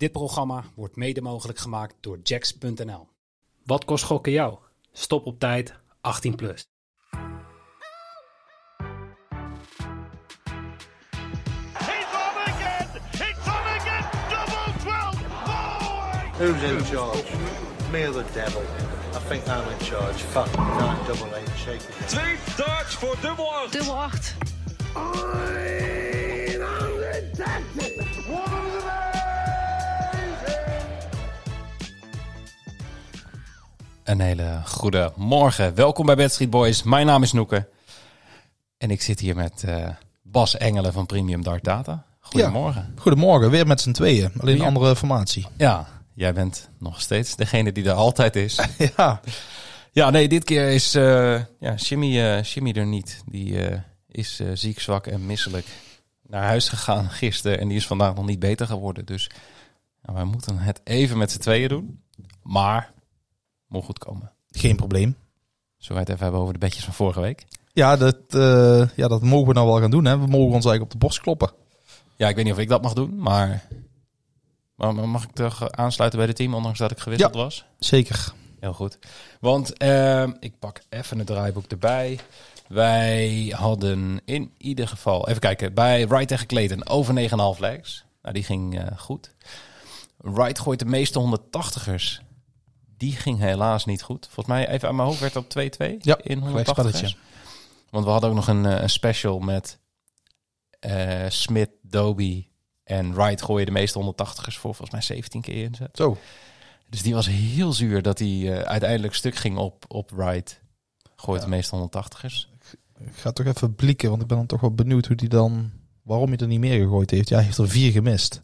Dit programma wordt mede mogelijk gemaakt door Jacks.nl. Wat kost gokken jou? Stop op tijd, 18 plus. He's on again! It's on again! Double 12! Oh! Who's in charge? Me or the devil? I think I'm in charge. Fuck, nine double eight, shake it. Twee darts voor dubbel 8. Dubbel 8. Een hele goede morgen. Welkom bij Bad Street Boys. Mijn naam is Noeke. En ik zit hier met eh, Bas Engelen van Premium Dart Data. Goedemorgen. Goedemorgen, weer met zijn tweeën. Alleen een andere formatie. Ja, jij bent nog steeds degene die er altijd is. ja, ja, nee, dit keer is eh ja, Jimmy, eh, Jimmy er niet. Die is ziek, zwak en misselijk naar huis gegaan gisteren. En die is vandaag nog niet beter geworden. Dus ja, wij moeten het even met z'n tweeën doen. Maar, moet goed komen. geen probleem. Zullen wij het even hebben over de bedjes van vorige week? Ja dat, eh, ja, dat mogen we nou wel gaan doen. Hè. We mogen ons eigenlijk op de borst kloppen. Ja, ik weet niet of ik dat mag doen, maar... maar mag ik toch aansluiten bij het team, ondanks dat ik gewisseld was? Zeker. Heel goed. Want ehm, ik pak even het draaiboek erbij. Wij hadden in ieder geval... Even kijken, bij Wright tegen Clayton over 9,5 legs. Nou, die ging eh, goed. Wright gooit de meeste 180ers. Die ging helaas niet goed. Volgens mij, even aan mijn hoofd, werd dat 2-2 Ja, in gelijk 180ers. spelletje. Want we hadden ook nog een, eh, een special met eh Smith, Doby en Wright gooien de meeste 180ers voor volgens mij 17 keer inzet. Zo. Dus die was heel zuur dat hij eh, uiteindelijk stuk ging op, op Wright. Gooit Ja. de meeste 180ers. Ik ga toch even blikken, want ik ben dan toch wel benieuwd hoe die dan... Waarom hij er niet meer gegooid heeft. Ja, hij heeft er vier gemist.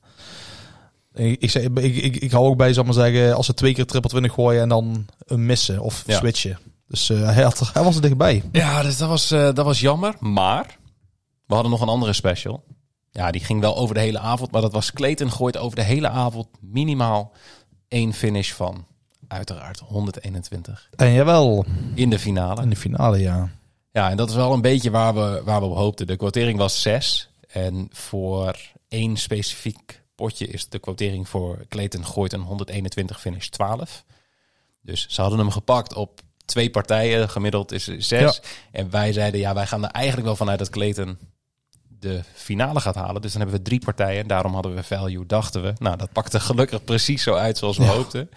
Ik, ik, zeg, ik, ik, ik hou ook bij, zal ik maar zeggen, als ze twee keer triple 20 gooien en dan een missen of Ja. switchen. Dus eh, hij, had hij was er dichtbij. Ja, dus dat was, eh, dat was jammer. Maar we hadden nog een andere special. Ja, die ging wel over de hele avond. Maar dat was Clayton gooit over de hele avond minimaal één finish van. Uiteraard 121 En jawel, in de finale. in de finale, ja. Ja, en dat is wel een beetje waar we, waar we op hoopten. De quotering was 6. En voor één specifiek potje is de quotering voor Clayton gooit een 121 finish 12. Dus ze hadden hem gepakt op twee partijen. Gemiddeld is 6. Ja. En wij zeiden, ja, wij gaan er eigenlijk wel vanuit dat Clayton de finale gaat halen. Dus dan hebben we drie partijen. En daarom hadden we value, dachten we. Nou, dat pakte gelukkig precies zo uit zoals we Ja. hoopten.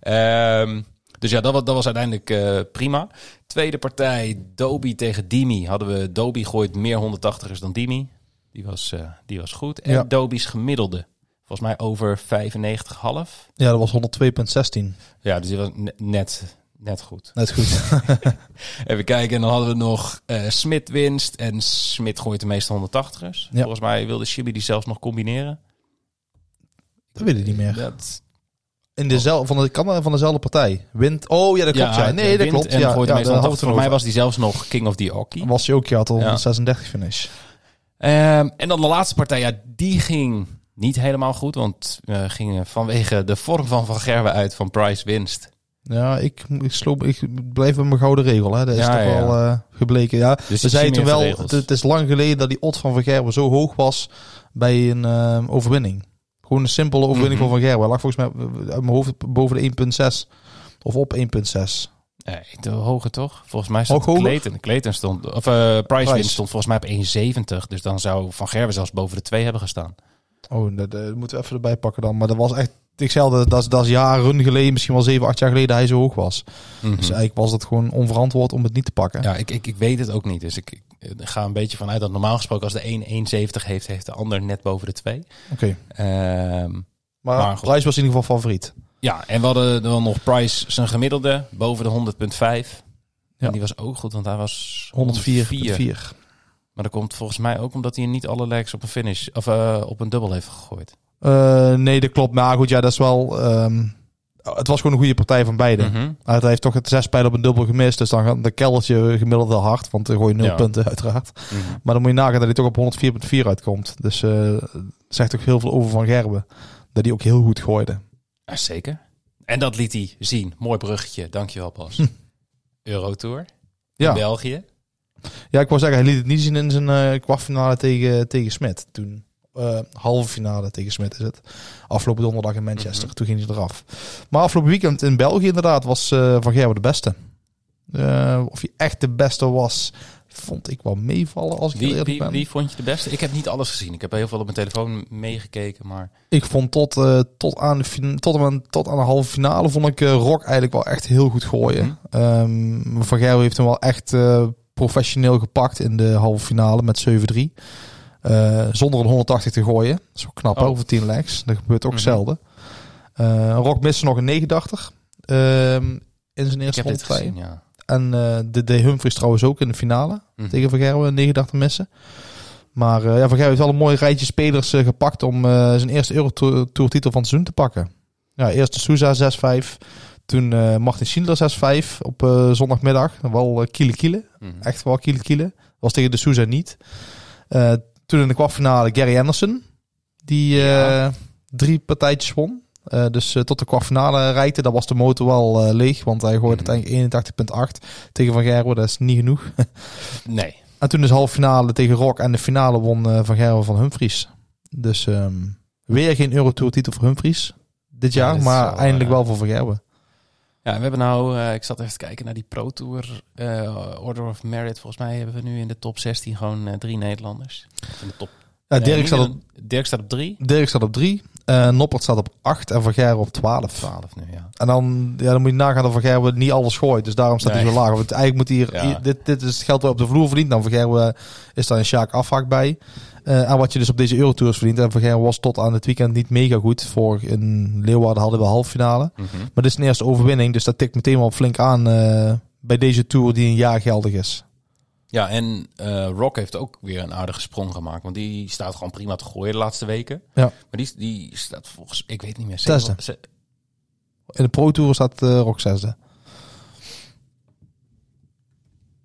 Ehm, dus ja, dat was, dat was uiteindelijk eh, prima. Tweede partij, Doby tegen Dimi. Hadden we Doby gooit meer 180ers dan Dimi. Die was, eh, die was goed. En Ja. Doby's gemiddelde. Volgens mij over 95,5. Ja, dat was 102,16. Ja, dus die was ne- net, net goed. Net goed. Even kijken, en dan hadden we nog eh Smit winst. En Smit gooit de meeste 180ers. Ja. Volgens mij wilde Shibi die zelfs nog combineren. dat weet ik niet meer. Dat, In dezelfde, van, de, kan van dezelfde partij. Wint. Oh ja, dat klopt. Ja, nee, dat klopt. En ja, gooit de ja, meeste daar 180ers. hadden we het Volgens mij was die zelfs nog King of the Oki. was hij ook, ja, had al Ja. 136 finish. Ehm, en dan de laatste partij, ja, die ging niet helemaal goed. Want we gingen vanwege de vorm van Van Gerwen uit van Price winst. Ja, ik, ik, sloop, ik blijf bij mijn gouden regel. Hè. Dat is Ja, toch ja, wel eh, gebleken. Ja, Dus we zeiden toen wel, het, het is lang geleden dat die odd van Van Gerwen zo hoog was bij een eh, overwinning. Gewoon een simpele overwinning Mhm. van Van Gerwen. Lag volgens mij eh, uit mijn hoofd boven de 1.6. Of op 1.6. Nee, de hoge toch? Volgens mij stond hoger? Clayton. Clayton stond, of eh Price, Price. winst stond volgens mij op 1,70. Dus dan zou Van Gerwen zelfs boven de 2 hebben gestaan. Oh, dat, dat moeten we even erbij pakken dan. Maar dat was echt... Ik zei dat, dat, is- dat is jaren geleden, misschien wel 7, 8 jaar geleden, hij zo hoog was. Mhm. Dus eigenlijk was het gewoon onverantwoord om het niet te pakken. Ja, ik, ik, ik weet het ook niet. Dus ik, ik ga een beetje vanuit dat normaal gesproken als de 1 1,70 heeft, heeft de ander net boven de 2. Oké. Ehm, Maar. Price was in ieder geval favoriet. ja, en we hadden dan nog Price zijn gemiddelde boven de 100,5. Ja. En die was ook goed, want hij was 104,4. Maar dat komt volgens mij ook omdat hij niet alle legs op een finish of eh, op een dubbel heeft gegooid. Eh, nee, dat klopt. Maar goed, ja, dat is wel... ehm, het was gewoon een goede partij van beide. Mhm. Maar hij heeft toch het zes pijlen op een dubbel gemist. Dus dan gaat de gemiddeld wel hard. Want dan gooi je nul Ja. punten uiteraard. Mhm. Maar dan moet je nagaan dat hij toch op 104,4 uitkomt. Dus eh zegt ook heel veel over Van Gerben. Dat hij ook heel goed gooide. Ja, zeker. En dat liet hij zien. Mooi bruggetje. Dankjewel, Bas. Eurotour in Ja. België. Ja, ik wou zeggen, hij liet het niet zien in zijn eh kwartfinale tegen, tegen Smit. Toen eh, halve finale tegen Smit is het. Afgelopen donderdag in Manchester. Toen ging hij eraf. Maar afgelopen weekend in België inderdaad was eh, Van Gerwen de beste. Of hij echt de beste was, vond ik wel meevallen als ik Wie, eerlijk wie, ben. wie vond je de beste? Ik heb niet alles gezien. Ik heb heel veel op mijn telefoon meegekeken, maar... Ik vond tot, tot, aan de, tot, aan, tot aan de halve finale vond ik eh, Rock eigenlijk wel echt heel goed gooien. Ehm, Van Gerwen heeft hem wel echt professioneel gepakt in de halve finale met 7-3. Eh, zonder een 180 te gooien. Wel knap Oh. over 10 legs. Dat gebeurt ook Mhm. zelden. Eh, Rock miste nog een 89. ehm, in zijn eerste heb dit 102. gezien, ja. En eh de, de Humphries trouwens ook in de finale. Mhm. Tegen Van Gerwen een 89 missen. Maar ja, Van Gerwen heeft wel een mooi rijtje spelers gepakt om zijn eerste Eurotour titel van het seizoen te pakken. Ja, eerst de Souza 6-5. Toen eh Martin Schindler 6-5 op eh, zondagmiddag. Wel eh kiele kiele. Mhm. Echt wel kiele kiele. Was tegen de Souza niet. Toen in de kwartfinale Gary Anderson. Die Ja. drie partijtjes won. Dus tot de kwartfinale reikte. Dat was de motor wel leeg. Want hij gooide Mhm. uiteindelijk 81,8 tegen Van Gerwen. Dat is niet genoeg. Nee. En toen is halve finale tegen Rock. En de finale won Van Gerwen van Humphries. Dus ehm, weer geen Eurotour titel voor Humphries. Dit Ja, jaar. maar wel, eindelijk wel voor Van Gerwen. Ja, we hebben nou, eh, ik zat even te kijken naar die Pro Tour eh, Order of Merit. Volgens mij hebben we nu in de top 16 gewoon eh, drie Nederlanders. In de top. Ja, Dirk, staat op, Dirk staat op drie. Dirk staat op 3. Noppert staat op 8. En Van Gerwen op 12. 12 nu, ja. En dan, ja, dan moet je nagaan dat Van Gerwen niet alles gooit. Dus daarom staat hij zo laag. Want eigenlijk moet hij hier, Ja. hier- dit, dit is het geld wat op de vloer verdient. Dan Van Gerwen is daar een Sjaak afhaak bij. Eh en wat je dus op deze Eurotours verdient. En Gerwen was tot aan het weekend niet mega goed. Voor in Leeuwarden hadden we halve finale. Mhm. Maar dit is een eerste overwinning. Dus dat tikt meteen wel flink aan eh, bij deze Tour die een jaar geldig is. Ja, en eh, Rock heeft ook weer een aardige sprong gemaakt. Want die staat gewoon prima te gooien de laatste weken. Ja. Maar die, die staat volgens, ik weet niet meer. Zesde. In de Pro Tour staat Rock zesde.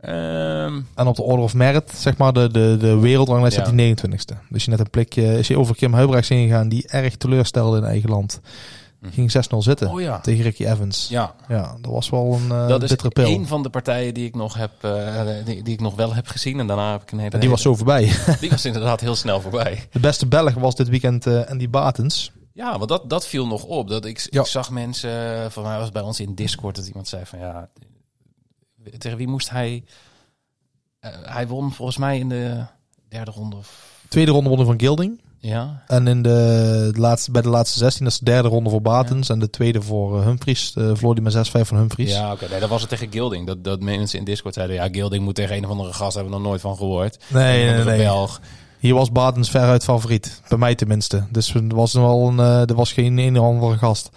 Ehm, En op de Order of Merit, zeg maar, de, de, de wereldranglijst Ja. hij 29ste. Dus je net een plekje, is hij over Kim Huibrechts heen gegaan, die erg teleurstelde in eigen land. Ging 6-0 zitten oh ja. tegen Ricky Evans. Ja. Ja, dat was wel een eh dat is pil. een van de partijen die ik nog heb, eh, die, die ik nog wel heb gezien. En daarna heb ik een hele. En die was zo voorbij. die was inderdaad heel snel voorbij. De beste Belg was dit weekend eh Andy Batens. Ja, want dat, dat viel nog op. Dat ik, Ja. ik zag mensen, van mij was bij ons in Discord dat iemand zei van ja, tegen wie moest hij? eh, hij won volgens mij in de derde ronde. Of, Tweede ronde wonnen van Gilding. ja, En in de laatste, bij de laatste 16, dat is de derde ronde voor Batens. En de tweede voor eh, Humphries. Uh, verloor die met 6-5 van Humphries. ja oké. Nee, dat was het tegen Gilding. Dat, dat mensen in Discord zeiden, ja, Gilding moet tegen een of andere gast, hebben we nog nooit van gehoord. Nee, nee, nee. Belg. Hier was Batens veruit favoriet. Bij mij tenminste. Dus er was wel een, er was geen een of andere gast.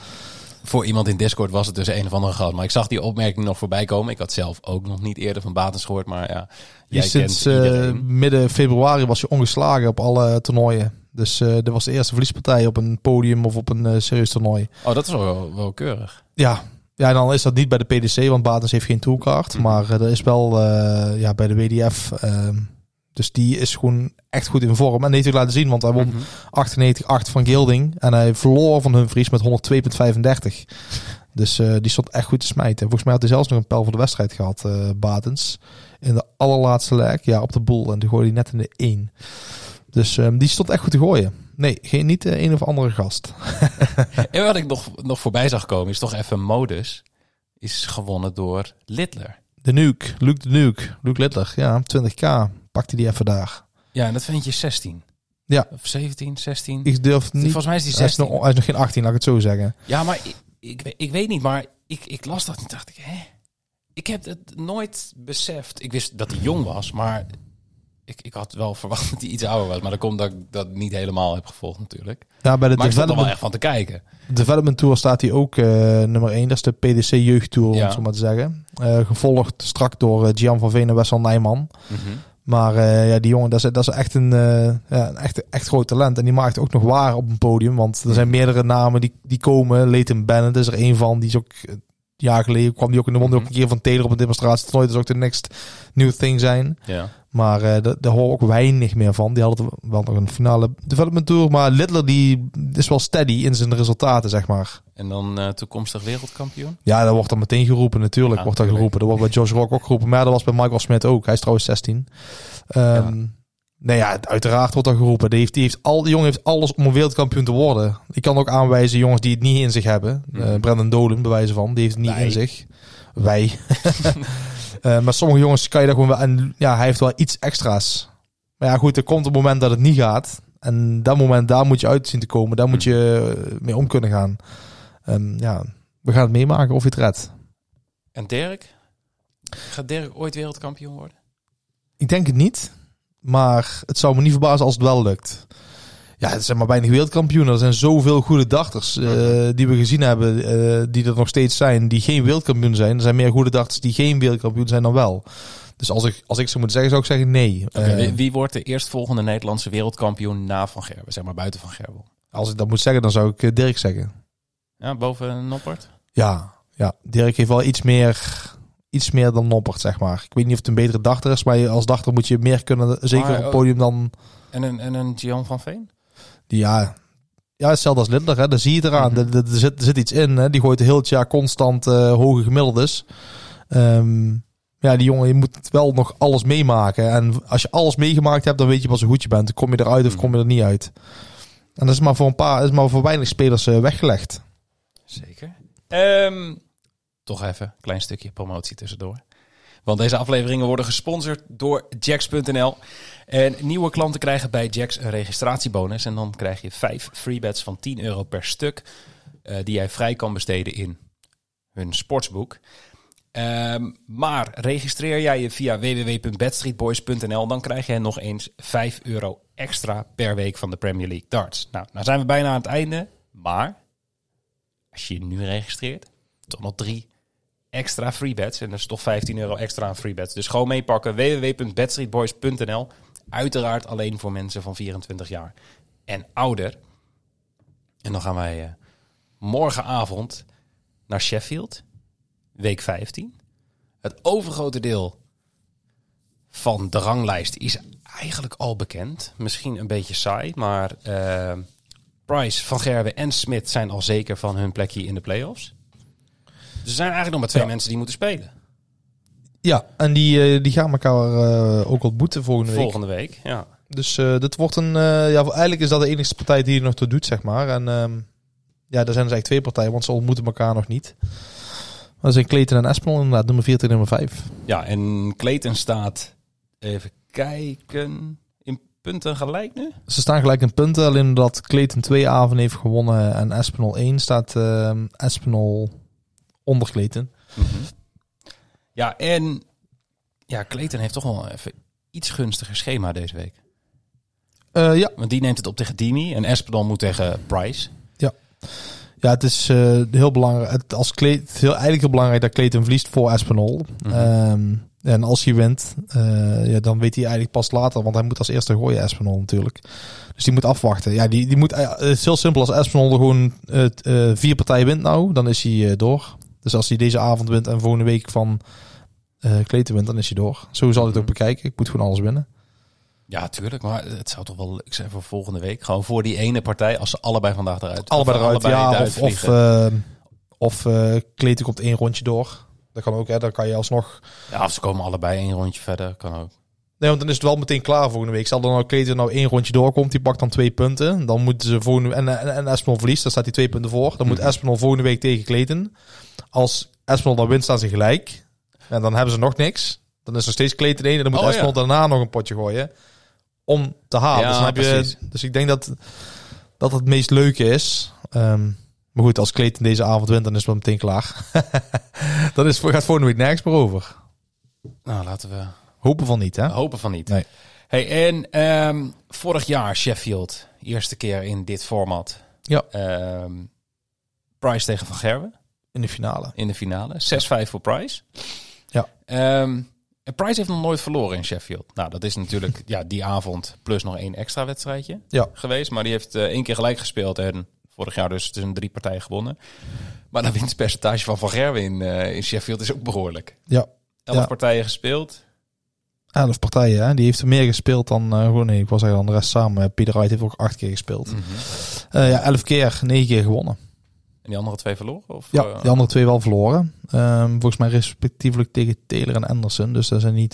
Voor iemand in Discord was het dus een of andere gast. Maar ik zag die opmerking nog voorbij komen. Ik had zelf ook nog niet eerder van Batens gehoord. Maar ja, jij sinds kent eh, midden februari was je ongeslagen op alle toernooien. Dus dat was de eerste verliespartij op een podium of op een eh, serieus toernooi. Oh, dat is wel, wel keurig. Ja. ja, en dan is dat niet bij de PDC, want Batens heeft geen toolcard. Mhm. Maar dat is wel ja, bij de WDF. ehm, dus die is gewoon echt goed in vorm. En heeft hij laten zien, want hij won Mhm. 98-8 van Gilding. En hij verloor van Humphries met 102,35. Dus eh, die stond echt goed te smijten. Volgens mij had hij zelfs nog een pijl voor de wedstrijd gehad, eh Batens. In de allerlaatste leg, ja, op de boel. En toen gooide hij net in de 1. Dus ehm, die stond echt goed te gooien. Nee, geen, niet de een of andere gast. En wat ik nog, nog voorbij zag komen, is toch even modus. Is gewonnen door Littler. De Nuke, Luke de Nuke, Luke Littler. Ja, 20k pakte die even daar. Ja, en dat vind je 16. Ja. Of 17, 16. Ik durf niet... Volgens mij is die Hij is, 16. nog, hij is nog geen 18, laat ik het zo zeggen. Ja, maar ik, ik, weet- ik weet niet, maar ik, ik las dat en dacht ik, hè? Ik heb het nooit beseft. Ik wist dat hij jong was, maar ik, ik had wel verwacht dat hij iets ouder was. Maar dat komt dat ik dat niet helemaal heb gevolgd natuurlijk. Ja, bij de Maar ik stond er wel echt van te kijken. development Tour staat hij ook eh, nummer 1. Dat is de PDC Jeugd Tour, om Ja. het zo maar te zeggen. Eh, gevolgd strak door eh, Gian van Veen en Wessel Nijman. Mhm. Maar eh, ja, die jongen, dat is, dat is echt een, eh, ja, een echt, echt groot talent. En die maakt ook nog waar op een podium. Want er zijn meerdere namen die, die komen. Leighton Bennett is er één van. Die is ook een jaar geleden kwam die ook in de won ook een keer van Taylor op een demonstratie. Het nooit dus ook de next new thing zijn. Ja. Maar eh daar hoor ik ook weinig meer van. Die hadden wel nog een finale development tour. Maar Littler die is wel steady in zijn resultaten, zeg maar. En dan eh, toekomstig wereldkampioen. Ja, dat wordt dan meteen geroepen. Natuurlijk Ja, wordt dat geroepen. Dat wordt bij Josh Rock ook geroepen. Maar dat was bij Michael Smith ook. Hij is trouwens 16. Ehm, Nee, ja, uiteraard wordt dat geroepen. Die heeft, die heeft al, die jongen heeft alles om een wereldkampioen te worden. Ik kan ook aanwijzen jongens die het niet in zich hebben. Eh Brendan Dolan, bewijzen van, die heeft het niet Wij. in zich. Wij. Eh, maar sommige jongens kan je daar gewoon wel... En ja, hij heeft wel iets extra's. Maar ja, goed, er komt een moment dat het niet gaat. En dat moment, daar moet je uit zien te komen. Daar moet je eh, mee om kunnen gaan. En ja, we gaan het meemaken of je het redt. En Dirk? Gaat Dirk ooit wereldkampioen worden? Ik denk het niet. Maar het zou me niet verbazen als het wel lukt. Ja, het zijn maar weinig wereldkampioenen. Er zijn zoveel goede dachters eh, die we gezien hebben, eh, die er nog steeds zijn, die geen wereldkampioen zijn. Er zijn meer goede dachters die geen wereldkampioen zijn dan wel. Dus als ik, als ik ze moet zeggen, zou ik zeggen nee. Eh, wie- Wie wordt de eerstvolgende Nederlandse wereldkampioen na Van Gerwen? Zeg maar buiten Van Gerwen. als ik dat moet zeggen, dan zou ik Dirk zeggen. Ja, boven Noppert? Ja, ja, Dirk heeft wel iets meer, iets meer dan Noppert, zeg maar. Ik weet niet of het een betere dachter is, maar als dachter moet je meer kunnen, zeker op het oh. podium dan... En een, en een Gian van Veen? Die, ja, ja, hetzelfde als Lindler, hè. daar zie je het eraan. Mhm. er, er, er zit, er zit iets in, hè. die gooit heel het jaar constant eh, hoge gemiddeldes. Ehm, ja, die jongen, je moet wel nog alles meemaken. En als je alles meegemaakt hebt, dan weet je pas hoe goed je bent. Dan kom je eruit of Mhm. kom je er niet uit. En dat is maar voor een paar, dat is maar voor weinig spelers eh, weggelegd. Zeker. Ehm, toch even een klein stukje promotie tussendoor. Want deze afleveringen worden gesponsord door Jax.nl. En nieuwe klanten krijgen bij Jax een registratiebonus. En dan krijg je vijf freebets van 10 euro per stuk. eh, die jij vrij kan besteden in hun sportsboek. Ehm, maar registreer jij je via www.bedstreetboys.nl, dan krijg je nog eens 5 euro extra per week van de Premier League darts. Nou, nou zijn we bijna aan het einde. Maar als je je nu registreert, toch nog drie extra free bets. En dat is toch 15 euro extra aan free bets. Dus gewoon meepakken www.bedstreetboys.nl. Uiteraard alleen voor mensen van 24 jaar en ouder. En dan gaan wij eh, morgenavond naar Sheffield, week 15. Het overgrote deel van de ranglijst is eigenlijk al bekend. Misschien een beetje saai, maar eh, Price, Van Gerwen en Smit zijn al zeker van hun plekje in de playoffs. Dus er zijn eigenlijk nog maar twee Ja. mensen die moeten spelen. Ja, en die, eh, die gaan elkaar eh, ook ontmoeten volgende week. Volgende week, ja. Dus eh dit wordt een... ja, eigenlijk is dat de enige partij die er nog toe doet, zeg maar. En ehm, ja, er zijn dus eigenlijk twee partijen, want ze ontmoeten elkaar nog niet. Dat zijn Clayton en Espinol inderdaad, nummer 4 tegen nummer 5. Ja, en Clayton staat, even kijken, in punten gelijk nu? Ze staan gelijk in punten, alleen dat Clayton twee avonden heeft gewonnen en Espinol 1 staat ehm Espinol onder Clayton. Ja, en ja, Clayton heeft toch wel even iets gunstiger schema deze week. Eh, ja, Want die neemt het op tegen Dimi en Espinol moet tegen Price. ja, het is eh, heel belangrijk. Het, als Clayton, het is heel, eigenlijk heel belangrijk dat Clayton verliest voor Espinol. Mhm. Ehm, en als hij wint, eh, ja, dan weet hij eigenlijk pas later, want hij moet als eerste gooien Espinol natuurlijk. Dus die moet afwachten. Ja, die, die moet, het is heel simpel als Espinol gewoon vier partijen wint nou, dan is hij door. Dus als hij deze avond wint en volgende week van eh Clayton wint, dan is hij door. Zo zal hij het ook bekijken. Ik moet gewoon alles winnen. Ja, tuurlijk, maar het zou toch wel leuk zijn voor volgende week. Gewoon voor die ene partij, als ze allebei vandaag eruit Allebei eruit, ja. eruit Of, of, eh, of eh, komt één rondje door. Dat kan ook, hè. Dan kan je alsnog... ja, of ze komen allebei één rondje verder, kan ook. Nee, want dan is het wel meteen klaar volgende week. Stel dan nou Clayton nou één rondje doorkomt, die pakt dan twee punten. Dan moeten ze volgende en, en, en Espinol verliest, dan staat hij twee punten voor. Dan moet Mhm. Espinol volgende week tegen Clayton. Als Espinol dan wint, staan ze gelijk. En dan hebben ze nog niks. Dan is er steeds Clayton één en dan moet Oh, ja. Daarna nog een potje gooien. Om te halen. Ja, dus, dan heb precies. je, dus ik denk dat dat het meest leuke is. Ehm, maar goed, als Clayton deze avond wint, dan is het wel meteen klaar. dan is, gaat volgende week nergens meer over. Nou, laten we Hopen van niet, hè? hopen van niet. Nee. Hey, en ehm, vorig jaar Sheffield, eerste keer in dit format. Ja. Ehm, Price tegen Van Gerwen In de finale. in de finale. 6-5 voor Price. Ja. Ehm, en Price heeft nog nooit verloren in Sheffield. Nou, dat is natuurlijk ja, die avond plus nog één extra wedstrijdje Ja. geweest. Maar die heeft eh, één keer gelijk gespeeld en vorig jaar dus tussen drie partijen gewonnen. Maar de winstpercentage van Van Gerwen in, eh, in Sheffield is ook behoorlijk. Ja. Elf Ja. partijen gespeeld. Elf partijen, hè? Die heeft er meer gespeeld dan eh, gewoon nee, ik was eigenlijk dan de rest samen. Eh, Pieter Wright heeft ook acht keer gespeeld. Eh, ja, elf keer, negen keer gewonnen. En die andere twee verloren? Of, Ja, die andere twee wel verloren. Ehm, volgens mij respectievelijk tegen Taylor en Anderson. Dus dat zijn niet,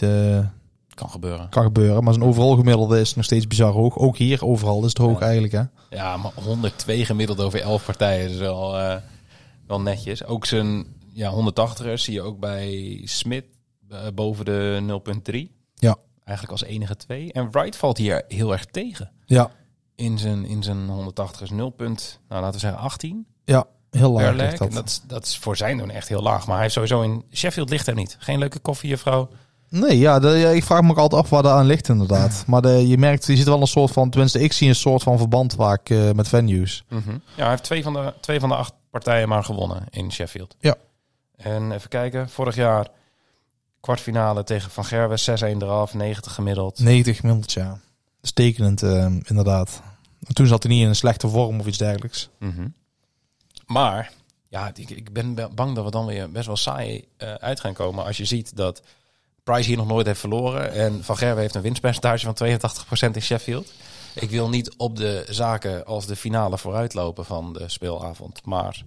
Kan gebeuren. Kan gebeuren. Maar zijn overal gemiddelde is nog steeds bizar hoog. Ook hier, overal is het hoog Ja. eigenlijk. Hè? Ja, maar 102 gemiddeld over 11 partijen is wel, wel netjes. Ook zijn ja, 180ers zie je ook bij Smit boven de 0.3. Ja. Eigenlijk als enige twee. En Wright valt hier heel erg tegen. Ja, In zijn, in zijn 180ers 0. punt, Nou, laten we zeggen 18 ja heel laag leg. dat. En Dat, is, dat is voor zijn doen echt heel laag. Maar hij heeft sowieso in Sheffield ligt er niet. Geen leuke koffie, juffrouw. Nee, ja, de, ja, ik vraag me ook altijd af waar dat aan ligt inderdaad. Maar de, je merkt, je ziet wel een soort van, tenminste ik zie een soort van verband vaak eh, met venues. Ja, hij heeft twee van, de, twee van de acht partijen maar gewonnen in Sheffield. Ja. En even kijken, vorig jaar kwartfinale tegen Van Gerwen, 6-1 eraf, 90 gemiddeld. 90 gemiddeld, ja. Dat is tekenend eh, inderdaad. En toen zat hij niet in een slechte vorm of iets dergelijks. Mhm. Maar, ja, ik, ik ben be- bang dat we dan weer best wel saai eh, uit gaan komen als je ziet dat Price hier nog nooit heeft verloren en Van Gerwen heeft een winstpercentage van 82% in Sheffield. Ik wil niet op de zaken als de finale vooruitlopen van de speelavond, maar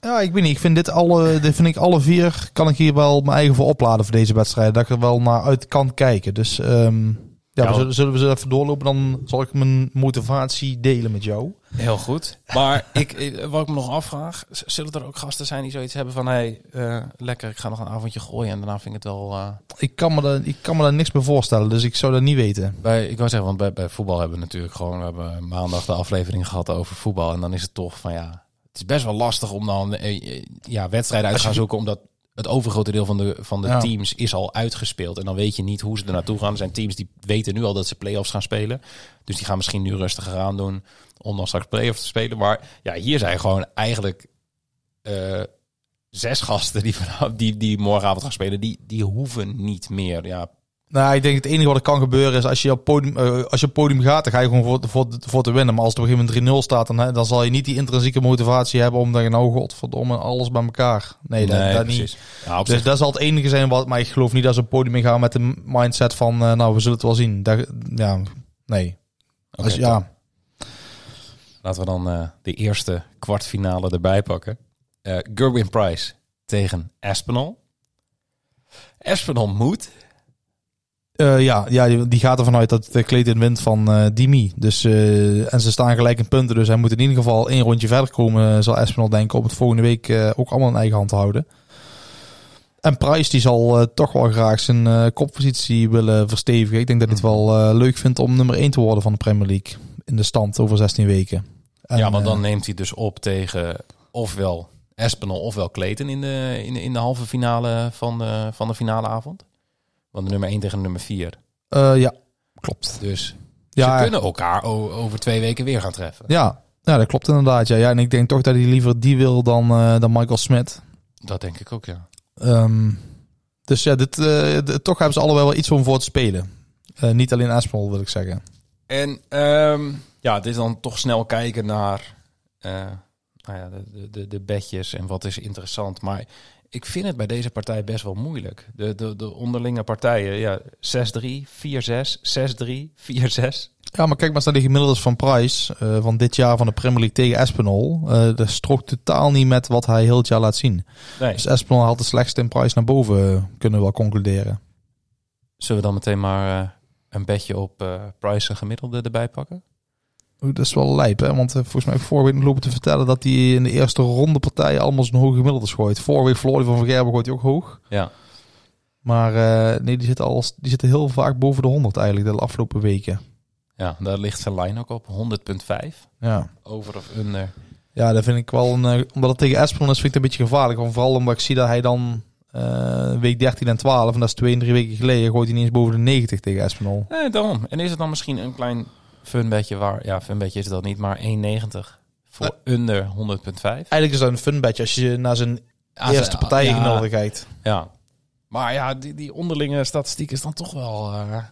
Ja, ik weet niet. Ik vind dit alle, dit vind ik alle vier, kan ik hier wel mijn eigen voor opladen voor deze wedstrijd. Dat ik er wel naar uit kan kijken. Dus ehm, ja, Ja, we zullen, zullen we ze even doorlopen. Dan zal ik mijn motivatie delen met jou. Heel goed. Maar ik, wat ik me nog afvraag, zullen er ook gasten zijn die zoiets hebben van, hé, hey, lekker, ik ga nog een avondje gooien en daarna vind ik het wel... eh, Ik kan me daar, ik kan me daar niks bij voorstellen, dus ik zou dat niet weten. Bij, ik wou zeggen, want bij, bij voetbal hebben we natuurlijk gewoon, we hebben maandag de aflevering gehad over voetbal en dan is het toch van ja, is best wel lastig om dan eh, eh, ja, wedstrijden uit te gaan zoeken, omdat het overgrote deel van de, van de Ja. teams is al uitgespeeld. En dan weet je niet hoe ze er naartoe gaan. Er zijn teams die weten nu al dat ze play-offs gaan spelen. Dus die gaan misschien nu rustiger aan doen om dan straks play-offs te spelen. Maar ja, hier zijn gewoon eigenlijk eh, zes gasten die, vanaf, die, die morgenavond gaan spelen. Die, die hoeven niet meer. Ja, Nou, ik denk het enige wat er kan gebeuren is als je op podium, eh, als je op podium gaat, dan ga je gewoon voor, voor, voor te winnen. Maar als het op een gegeven moment 3-0 staat, dan, hè, dan zal je niet die intrinsieke motivatie hebben om te zeggen, nou godverdomme, alles bij elkaar. Nee, dat, dat niet. Ja, Dus dat zal het enige zijn wat, maar ik geloof niet dat ze op podium in gaan met de mindset van, eh, nou, we zullen het wel zien. Dat, ja, nee. Als, ja, Laten we dan eh, de eerste kwartfinale erbij pakken. Gerwin Price tegen Aspinall. Aspinall moet. Eh, ja, ja, die, gaat ervan uit dat de Clayton wint van eh Dimi. Dus, eh, en ze staan gelijk in punten. Dus hij moet in ieder geval één rondje verder komen, eh, zal Espinal denken, om het volgende week eh, ook allemaal in eigen hand te houden. En Price die zal eh, toch wel graag zijn eh, koppositie willen verstevigen. Ik denk dat hij het wel eh, leuk vindt om nummer 1 te worden van de Premier League. In de stand over 16 weken. En, ja, want dan eh, neemt hij dus op tegen ofwel Aspinall ofwel Clayton in de, in de, in de halve finale van de, van de finale avond. Want de nummer 1 tegen de nummer 4. eh, ja, klopt. Dus Ja, ze kunnen elkaar over twee weken weer gaan treffen. Ja, ja, dat klopt inderdaad. Ja. Ja, en ik denk toch dat hij liever die wil dan, eh, dan Michael Smith. Dat denk ik ook, ja. Ehm, dus ja, dit, d- toch hebben ze allebei wel iets om voor te spelen. Niet alleen Aspinall wil ik zeggen. En ehm, ja, dit is dan toch snel kijken naar nou ja, de, de, de, de bedjes en wat is interessant. Maar ik vind het bij deze partij best wel moeilijk. De, de, de onderlinge partijen, ja, 6-3, 4-6, 6-3, 4-6. Ja, maar kijk maar eens naar de gemiddeldes van Price eh, van dit jaar van de Premier League tegen Aspinall. Eh dat strookt totaal niet met wat hij heel het jaar laat zien. Nee, Dus Aspinall haalt de slechtste in Price naar boven, kunnen we wel concluderen. zullen we dan meteen maar eh, een bedje op Price en gemiddelde erbij pakken? Dat is wel lijp, hè? Want eh, volgens mij nog lopen te vertellen dat hij in de eerste ronde partijen allemaal zijn hoge gemiddeldes gooit. Verloor hij van Van Gerben, gooit hij ook hoog. Ja. Maar eh, nee, die zitten, al, die zitten heel vaak boven de 100 eigenlijk de afgelopen weken. ja, daar ligt zijn lijn ook op, 100,5. Ja. Over of under. Ja, dat vind ik wel een. eh, omdat het tegen Aspinall is, vind ik het een beetje gevaarlijk. Want vooral omdat ik zie dat hij dan week 13 en 12, en dat is twee en drie weken geleden, gooit hij niet eens boven de 90 tegen. Nee, daarom. En is het dan misschien een klein funbedje waar... Ja, funbedje is dat niet, maar 1,90 voor under 100,5. Eigenlijk is dat een fun badge als je naar zijn eerste partijen ja, gemiddelde kijkt. Ja. Maar ja, die, die onderlinge statistiek is dan toch wel... eh,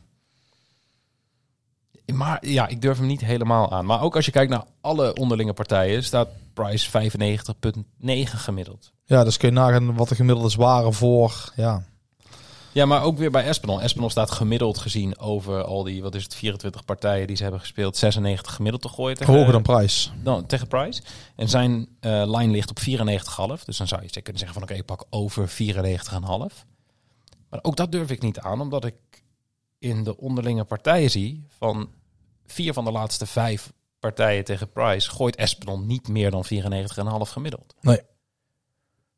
Maar ja, ik durf hem niet helemaal aan. Maar ook als je kijkt naar alle onderlinge partijen... staat Price 95,9 gemiddeld. Ja, dus kun je nagaan wat de gemiddeldes waren voor. Ja, Ja, maar ook weer bij Espinal. Espinal staat gemiddeld gezien over al die, wat is het, 24 partijen die ze hebben gespeeld, 96 gemiddeld te gooien tegen, hoger dan Price. dan, tegen Price. En zijn eh line ligt op 94,5. Dus dan zou je kunnen zeggen van oké, ik pak over 94,5. Maar ook dat durf ik niet aan, omdat ik in de onderlinge partijen zie, van vier van de laatste vijf partijen tegen Price, gooit Espinol niet meer dan 94,5 gemiddeld. Nee.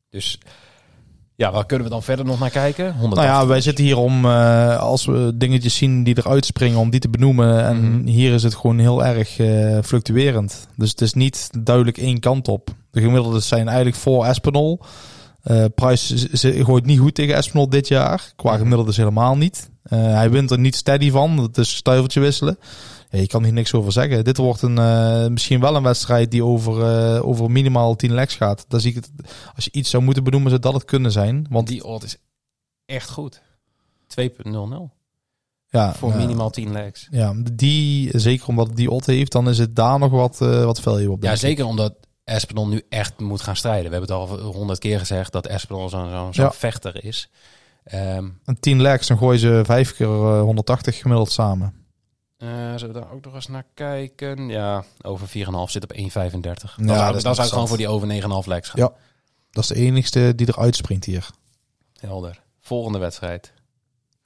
Dus ja, waar kunnen we dan verder nog naar kijken? 180. Nou ja, wij zitten hier om, eh, als we dingetjes zien die eruit springen, om die te benoemen. En Mhm. hier is het gewoon heel erg eh, fluctuerend. Dus het is niet duidelijk één kant op. De gemiddeldes zijn eigenlijk voor Espinol. Eh Price z- z- gooit niet goed tegen Espinol dit jaar. Qua Mhm. gemiddeldes helemaal niet. Hij wint er niet steady van. Het is stuiveltje wisselen. Ja, je kan hier niks over zeggen. Dit wordt een, eh, misschien wel een wedstrijd die over, eh, over minimaal 10 legs gaat. Daar zie ik het, als je iets zou moeten benoemen, zou dat het kunnen zijn. Want die odd is echt goed. 2.00 ja, voor eh, minimaal 10 legs. Ja, die, zeker omdat die odd heeft, dan is het daar nog wat, wat value op. Ja, ik. zeker omdat Espinol nu echt moet gaan strijden. We hebben het al honderd keer gezegd dat Espinol zo'n zo'n Ja. vechter is. Ehm Een 10 legs, dan gooien ze vijf keer eh, 180 gemiddeld samen. Eh, zullen we daar ook nog eens naar kijken? Ja, over 4,5 zit op 1,35. Dan, Ja, zou, dat is dan zou ik gewoon voor die over 9,5 legs gaan. Ja. Dat is de enigste die eruit springt hier. Helder. Volgende wedstrijd.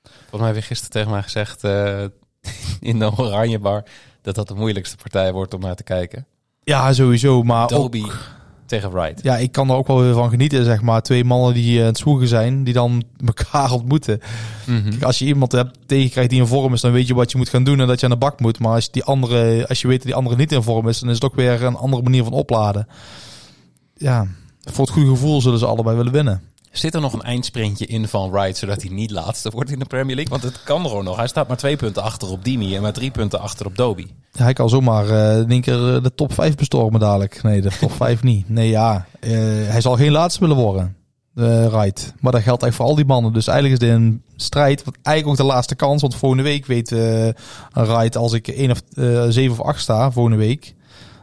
Volgens mij heb je gisteren tegen mij gezegd eh, in de Oranje Bar dat dat de moeilijkste partij wordt om naar te kijken. Ja, sowieso. Maar ook, tegen Wright. ja, ik kan er ook wel weer van genieten, zeg maar. Twee mannen die eh, aan het zwoegen zijn, die dan elkaar ontmoeten. Mhm. Kijk, als je iemand hebt tegenkrijgt die in vorm is, dan weet je wat je moet gaan doen en dat je aan de bak moet. Maar als, die andere, als je weet dat die andere niet in vorm is, dan is het ook weer een andere manier van opladen. Ja, voor het goede gevoel zullen ze allebei willen winnen. Zit er nog een eindsprintje in van Wright, zodat hij niet laatste wordt in de Premier League? Want het kan gewoon nog. Hij staat maar twee punten achter op Dimi en maar drie punten achter op Dobby. Ja, hij kan zomaar eh in één keer eh, de top 5 bestormen dadelijk. Nee, de top 5 niet. Nee, ja. eh, hij zal geen laatste willen worden. Uh, right. Maar dat geldt echt voor al die mannen. Dus eigenlijk is dit een strijd. Wat eigenlijk ook de laatste kans. Want volgende week weet eh Right als ik 1 of eh 7 of 8 sta, volgende week.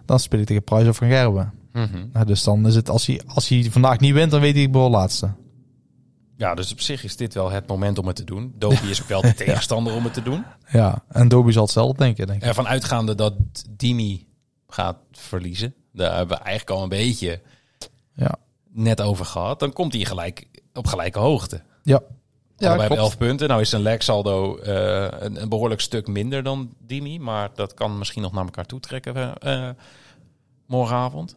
Dan speel ik tegen Prijs of Van Gerben. Nou, dus dan is het, als hij, als hij vandaag niet wint, dan weet ik wel laatste. Ja, dus op zich is dit wel het moment om het te doen. Dobby is ook wel de tegenstander om het te doen. Ja, en Dobie zal hetzelfde denken, denk ik. Ervan uitgaande dat Dimi gaat verliezen. Daar hebben we eigenlijk al een beetje Ja. net over gehad. Dan komt hij gelijk op gelijke hoogte. Ja. Ja, bij klopt. 11 punten. Nou is zijn leg saldo eh, een, een behoorlijk stuk minder dan Dimi. Maar dat kan misschien nog naar elkaar toe trekken eh, morgenavond.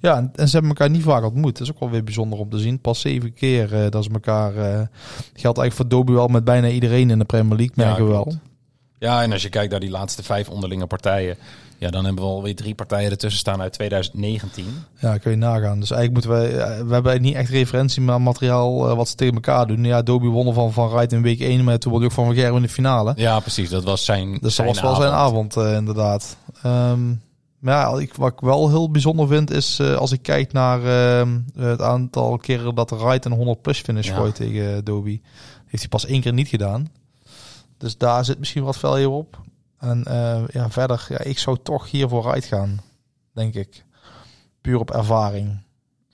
Ja, en, ze hebben elkaar niet vaak ontmoet. Dat is ook wel weer bijzonder om te zien. Pas zeven keer eh, dat ze elkaar... eh geldt eigenlijk voor Dobie wel met bijna iedereen in de Premier League, Ja, merken we wel. Ja, en als je kijkt naar die laatste vijf onderlinge partijen. Ja, dan hebben we alweer drie partijen ertussen staan uit 2019. Ja, kun je nagaan. Dus eigenlijk moeten we... eh, we hebben niet echt referentie maar materiaal wat ze tegen elkaar doen. Ja, Dobie wonnen van Van Rijt in week 1, maar toen won hij ook van Van Gerwen in de finale. Ja, precies. Dat was zijn Dus dat zijn was wel zijn avond, inderdaad. Ehm, maar ja, ik, wat ik wel heel bijzonder vind, is eh, als ik kijk naar ehm, het aantal keren dat de Wright een 100 plus finish Ja. gooit tegen Dobie. Heeft hij pas één keer niet gedaan. Dus daar zit misschien wat value op. En eh, ja, verder, ja, ik zou toch hier voor Wright gaan, denk ik. Puur op ervaring.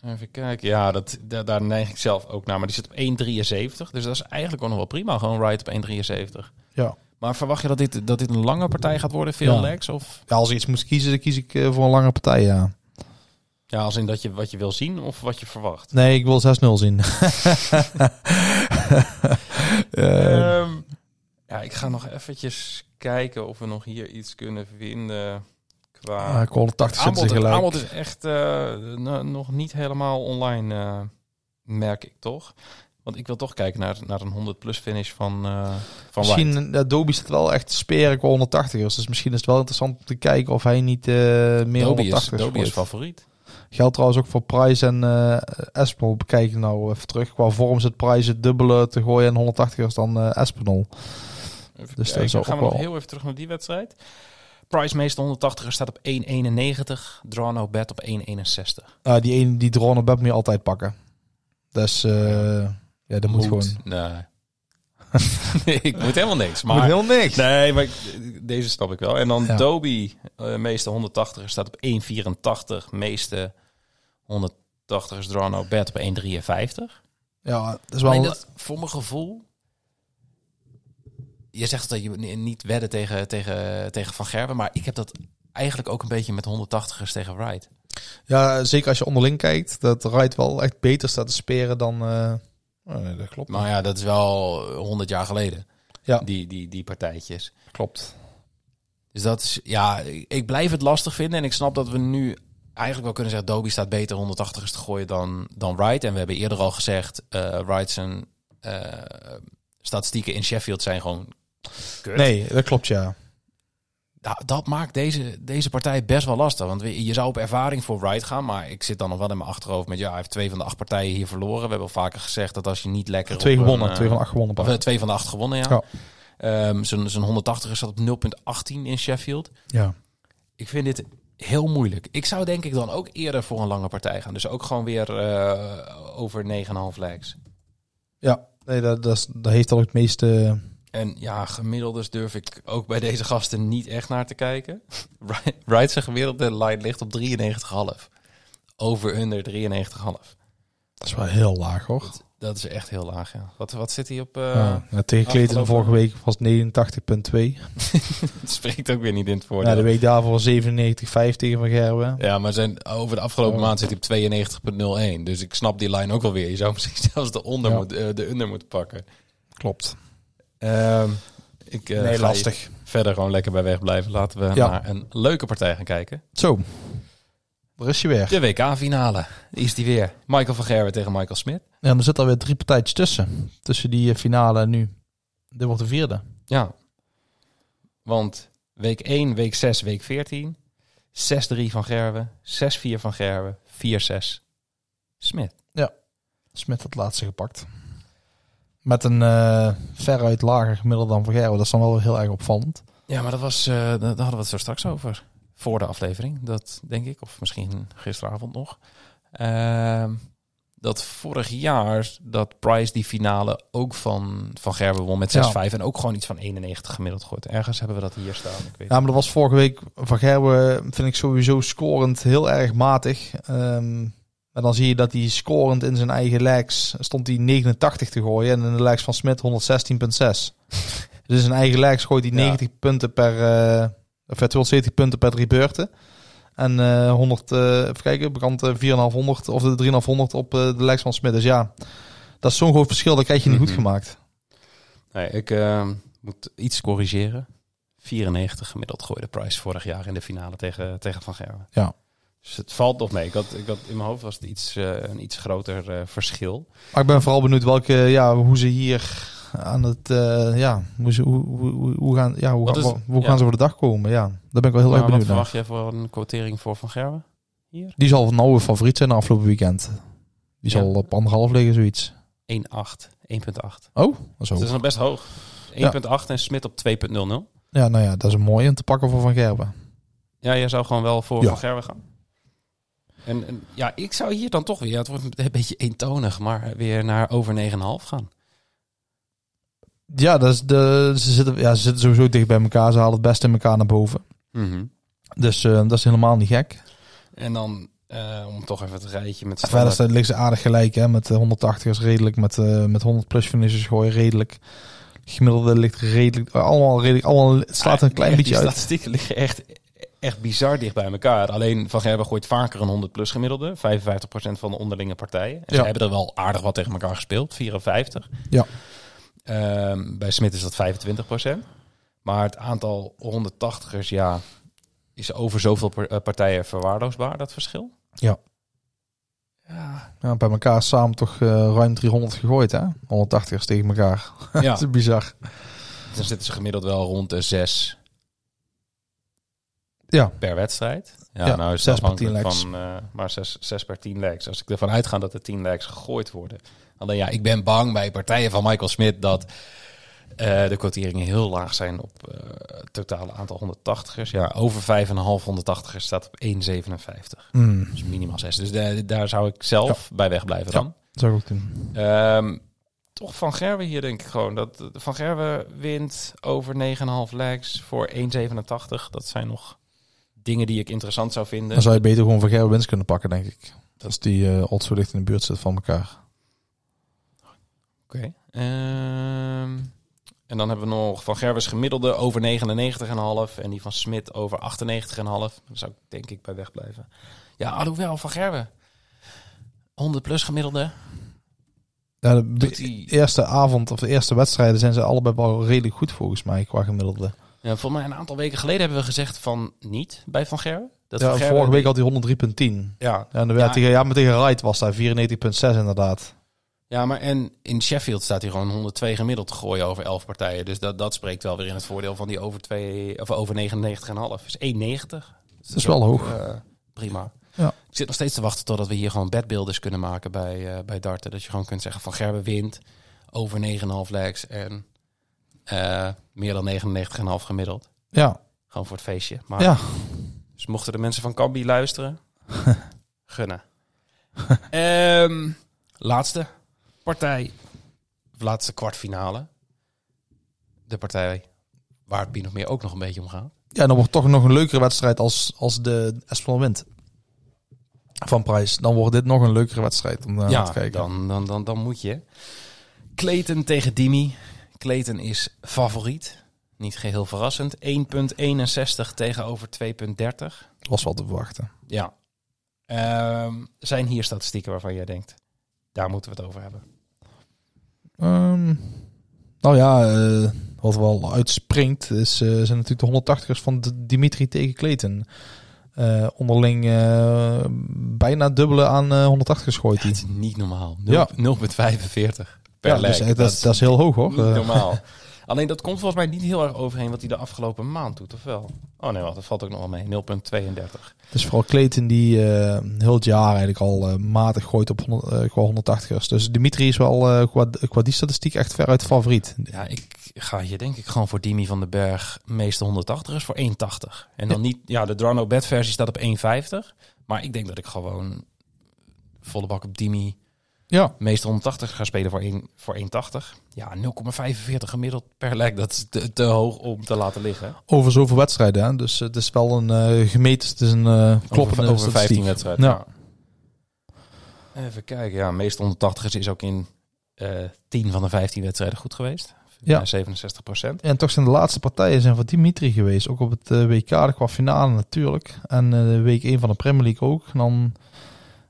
Even kijken. Ja, dat, daar, daar neig ik zelf ook naar. Maar die zit op 1,73. Dus dat is eigenlijk ook nog wel prima. Gewoon right op 1,73. Ja. Maar verwacht je dat dit, dat dit een lange partij gaat worden? Veel Ja. legs? Of ja, als ik iets moet kiezen, dan kies ik eh, voor een lange partij, ja. ja, als in dat je wat je wil zien of wat je verwacht? Nee, ik wil 6-0 zien. Eh, Ehm, ja, ik ga nog eventjes kijken of we nog hier iets kunnen vinden qua... ik 180 zitten aanbod, ze het gelijk. aanbod is echt eh, nog niet helemaal online, eh, merk ik toch. Want ik wil toch kijken naar, naar een 100 plus finish van, eh van White. Misschien, ja, Dobie staat wel echt speren qua 180ers. Dus misschien is het wel interessant om te kijken of hij niet eh meer Dobby is, 180 Dobby is gooit. favoriet. Geldt trouwens ook voor Price en eh Espinol. Bekijk nou even terug. Qua vorm zit Price het dubbele te gooien en 180ers dan eh Espinol. Even Dus kijken, ook gaan we nog wel- heel even terug naar die wedstrijd. Price meeste 180 staat op 1,91. Draw no bet op 1,61. Ah, die ene die drone bed moet je altijd pakken. Dus eh, ja, dat moet, gewoon. Nee. ik moet helemaal niks. Moet Maar, heel niks. nee, maar ik- deze snap ik wel. En dan Ja. Dobie, eh, meeste 180 staat op 1,84. Meeste 180 is draw no bet op 1,53. Ja, dat is wel. Dat, voor mijn gevoel... Je zegt dat je ni- niet wedden tegen, tegen, tegen Van Gerwen. Maar ik heb dat eigenlijk ook een beetje met 180ers tegen Wright. Ja, zeker als je onderling kijkt. Dat Wright wel echt beter staat te speren dan. eh, nee, dat klopt. Maar ja, dat is wel 100 jaar geleden. Ja. Die, die, die partijtjes. Klopt. Dus dat is, ja, ik blijf het lastig vinden. En ik snap dat we nu eigenlijk wel kunnen zeggen, Dobie staat beter 180 is te gooien dan, dan Wright. En we hebben eerder al gezegd, eh Wright zijn eh, statistieken in Sheffield zijn gewoon kut. Nee, dat klopt ja. Nou, dat maakt deze, deze partij best wel lastig. Want je zou op ervaring voor Wright gaan. Maar ik zit dan nog wel in mijn achterhoofd met... Ja, hij heeft twee van de acht partijen hier verloren. We hebben al vaker gezegd dat als je niet lekker... Twee een, gewonnen, eh, twee van acht gewonnen. of, eh, twee van de acht gewonnen, ja. Ja. Ehm, zijn, zijn 180 is op 0,18 in Sheffield. Ja. Ik vind dit heel moeilijk. Ik zou denk ik dan ook eerder voor een lange partij gaan. Dus ook gewoon weer eh, over 9,5 legs. Ja, nee, dat, dat, dat heeft al het meeste... En ja, gemiddeldes durf ik ook bij deze gasten niet echt naar te kijken. Wright zijn gemiddelde line ligt op 93,5. Over under 93,5. Dat is wel heel laag hoor. Dat is echt heel laag, ja. Wat, wat zit hij op? eh, ja. Ja, tegen Clayton vorige week was 89,2. Het spreekt ook weer niet in het Ja, voordeel. de week daarvoor 97,5 tegen Van Gerwen. Ja, maar zijn, over de afgelopen Oh. maand zit hij op 92,01. Dus ik snap die line ook wel weer. Je zou misschien zelfs de, onder Ja. moet, eh, de under moeten pakken. Klopt. Ehm, ik eh, nee, ga lastig. verder gewoon lekker bij weg blijven. Laten we Ja. naar een leuke partij gaan kijken. Zo, daar is je weer. De WK-finale. Is die weer. Michael van Gerwen tegen Michael Smit. Ja, er zitten alweer drie partijtjes tussen. Tussen die eh, finale en nu. Dit wordt de vierde. Ja. Want week 1, week 6, week 14. 6-3 van Gerwen. 6-4 van Gerwen. 4-6 Smit. Smit het laatste gepakt. Met een eh, veruit lager gemiddelde dan Van Gerwen. Dat is dan wel heel erg opvallend. Ja, maar dat was, eh, daar hadden we het zo straks over. Voor de aflevering, dat denk ik. Of misschien gisteravond nog. Ehm, dat vorig jaar dat Price die finale ook van, van Gerben won met 6-5. En ook gewoon iets van 91 gemiddeld gooit. Ergens hebben we dat hier staan. Ik weet Ja, maar dat was vorige week Van Gerwen, vind ik sowieso scorend heel erg matig. Ehm en dan zie je dat hij scorend in zijn eigen legs stond hij 89 te gooien. En in de legs van Smit 116,6. dus in zijn eigen legs gooit hij Ja. 90 punten per, eh of ja, 270 punten per drie beurten. En eh 100, eh even kijken, bekant eh, 4,500 of de 3,500 op eh, de legs van Smit. Dus ja, dat is zo'n groot verschil, dat krijg je niet Mhm. goed gemaakt. Nee, ik eh, moet iets corrigeren. 94 gemiddeld gooide Price vorig jaar in de finale tegen, tegen Van Gerwen. Ja. Dus het valt nog mee. Ik had, ik had, in mijn hoofd was het iets, eh, een iets groter eh, verschil. Maar ik ben vooral benieuwd welke, ja, hoe ze hier aan het, eh, ja, hoe, ze, hoe, hoe, gaan, ja, hoe, Wat gaan, is- hoe ja. gaan ze voor de dag komen? Ja, daar ben ik wel heel erg wat benieuwd naar. verwacht jij voor een quotering voor Van Gerwen? Hier? Die zal nou een favoriet zijn afgelopen weekend. Die Ja. zal op anderhalf liggen, zoiets. 1,8. 1,8. Oh, dat is hoog. dat is nog best hoog. 1,8 en Smit op 2,00. Ja, nou ja, dat is een mooie om te pakken voor Van Gerben. Ja, jij zou gewoon wel voor. Van Gerwen gaan. En, en ja, ik zou hier dan toch weer, het wordt een beetje eentonig, maar weer naar over 9,5 gaan. Ja, dat is de, ze, zitten, ja, ze zitten sowieso dicht bij elkaar. Ze halen het beste in elkaar naar boven. Dus eh, dat is helemaal niet gek. En dan, eh, om toch even het rijtje met Verder staat- liggen ze aardig gelijk, hè. Met eh, 180 is redelijk, met, eh, met 100 plus finishes gooien redelijk. Gemiddelde ligt redelijk, allemaal redelijk, allemaal, het slaat een klein Ja, beetje uit. statistieken liggen echt, echt bizar dicht bij elkaar. Alleen Van Gerben gooit vaker een 100 plus gemiddelde. 55% van de onderlinge partijen. En Ja. ze hebben er wel aardig wat tegen elkaar gespeeld. 54. Ja. Ehm, bij Smit is dat 25%. Maar het aantal 180ers, ja, is over zoveel eh, partijen verwaarloosbaar, dat verschil. Ja. Ja. Ja, bij elkaar samen toch eh, ruim 300 gegooid, hè? 180ers tegen elkaar. ja. dat is bizar. Dan zitten ze gemiddeld wel rond de 6 Ja, per wedstrijd. Ja, Ja, nou is zes per tien afhankelijk legs. van eh, maar 6 zes per 10 legs. Als ik ervan uitga dat er 10 legs gegooid worden. Alleen ja, ik ben bang bij partijen van Michael Smit dat eh, de quoteringen heel laag zijn op eh, het totale aantal 180ers. Ja, over 5,5 180ers staat op 1,57. mm, Dus minimaal 6. Dus da- daar zou ik zelf bij wegblijven Ja. dan. zou ik ook doen. Ehm, toch Van Gerwen hier denk ik gewoon. Dat Van Gerwen wint over 9,5 legs voor 1,87. Dat zijn nog dingen die ik interessant zou vinden. Dan zou je beter gewoon van Gerben winst kunnen pakken, denk ik. Als die eh odds zo dicht in de buurt zit van elkaar. Oké. Ehm, en dan hebben we nog Van Gerwens gemiddelde over 99,5 en die van Smit over 98,5. Daar zou ik denk ik bij wegblijven. Ja, alhoewel Van Gerwen. 100 plus gemiddelde. Ja, de hij- eerste avond of de eerste wedstrijden zijn ze allebei wel redelijk goed volgens mij qua gemiddelde. Ja, volgens mij een aantal weken geleden hebben we gezegd van niet bij Van Gerwen. Dat Ja, Van Gerwen- vorige week had hij 103.10. Ja, en dan werd Ja. tegen, ja, maar tegen Wright was daar 94.6 inderdaad. ja, maar en in Sheffield staat hij gewoon 102 gemiddeld te gooien over 11 partijen. Dus dat, dat spreekt wel weer in het voordeel van die over, twee, of over 99,5. Dus 1,90. Dat is wel hoog. Eh, prima. Ja. Ik zit nog steeds te wachten totdat we hier gewoon bedbeelders kunnen maken bij, eh, bij darten. Dat je gewoon kunt zeggen van Gerben wint over 9,5 legs en eh, meer dan 99,5 gemiddeld. Ja, Gewoon voor het feestje. Maar, ja. Dus mochten de mensen van Cambi luisteren, gunnen. Ehm, laatste partij, laatste kwartfinale. De partij waar het of meer ook nog een beetje om gaat. ja, dan wordt toch nog een leukere wedstrijd als, als de Espinal wint. Van prijs. Dan wordt dit nog een leukere wedstrijd om naar ja, te kijken. Dan, dan, dan, dan moet je. Clayton tegen Dimi. Clayton is favoriet. Niet geheel verrassend. 1,61 tegenover 2,30. Was wel te verwachten. Ja. Ehm, zijn hier statistieken waarvan jij denkt, daar moeten we het over hebben? Ehm, nou ja, eh, wat wel uitspringt is, eh, zijn natuurlijk de 180ers van Dimitri tegen Clayton. Eh, onderling bijna dubbele aan eh 180 gooit hij. Het is niet normaal. Ja. 0,45 per Ja, dus echt, dat, is- dat is heel hoog hoor. niet Eh, normaal. Alleen dat komt volgens mij niet heel erg overheen wat hij de afgelopen maand doet, of wel? Oh nee, wacht, dat valt ook nog wel mee. 0,32. Het is vooral Clayton die eh, heel het jaar eigenlijk al eh, matig gooit op 100, eh, qua 180ers. Dus Dimitri is wel eh, qua, qua die statistiek echt veruit favoriet. Ja, ik ga hier denk ik gewoon voor Dimi van den Berg meeste 180 is voor 1,80. En dan niet, ja, de Drano Bed versie staat op 1,50. Maar ik denk dat ik gewoon volle bak op Dimi Ja, meeste 180 ga spelen voor 1 voor 1,80. Ja, 0,45 gemiddeld per leg. Dat is te, te hoog om te laten liggen. over zoveel wedstrijden. Hè? Dus het is wel een eh, gemeten, het is een eh kloppende over, over 15 statistiek. wedstrijden. Ja. Ja. Even kijken. Ja, meeste 180 is ook in eh 10 van de 15 wedstrijden goed geweest. Ja. Ja. 67 procent. En toch zijn de laatste partijen zijn van Dimitri geweest. Ook op het eh, WK, de qua finale natuurlijk. En eh, week 1 van de Premier League ook. En dan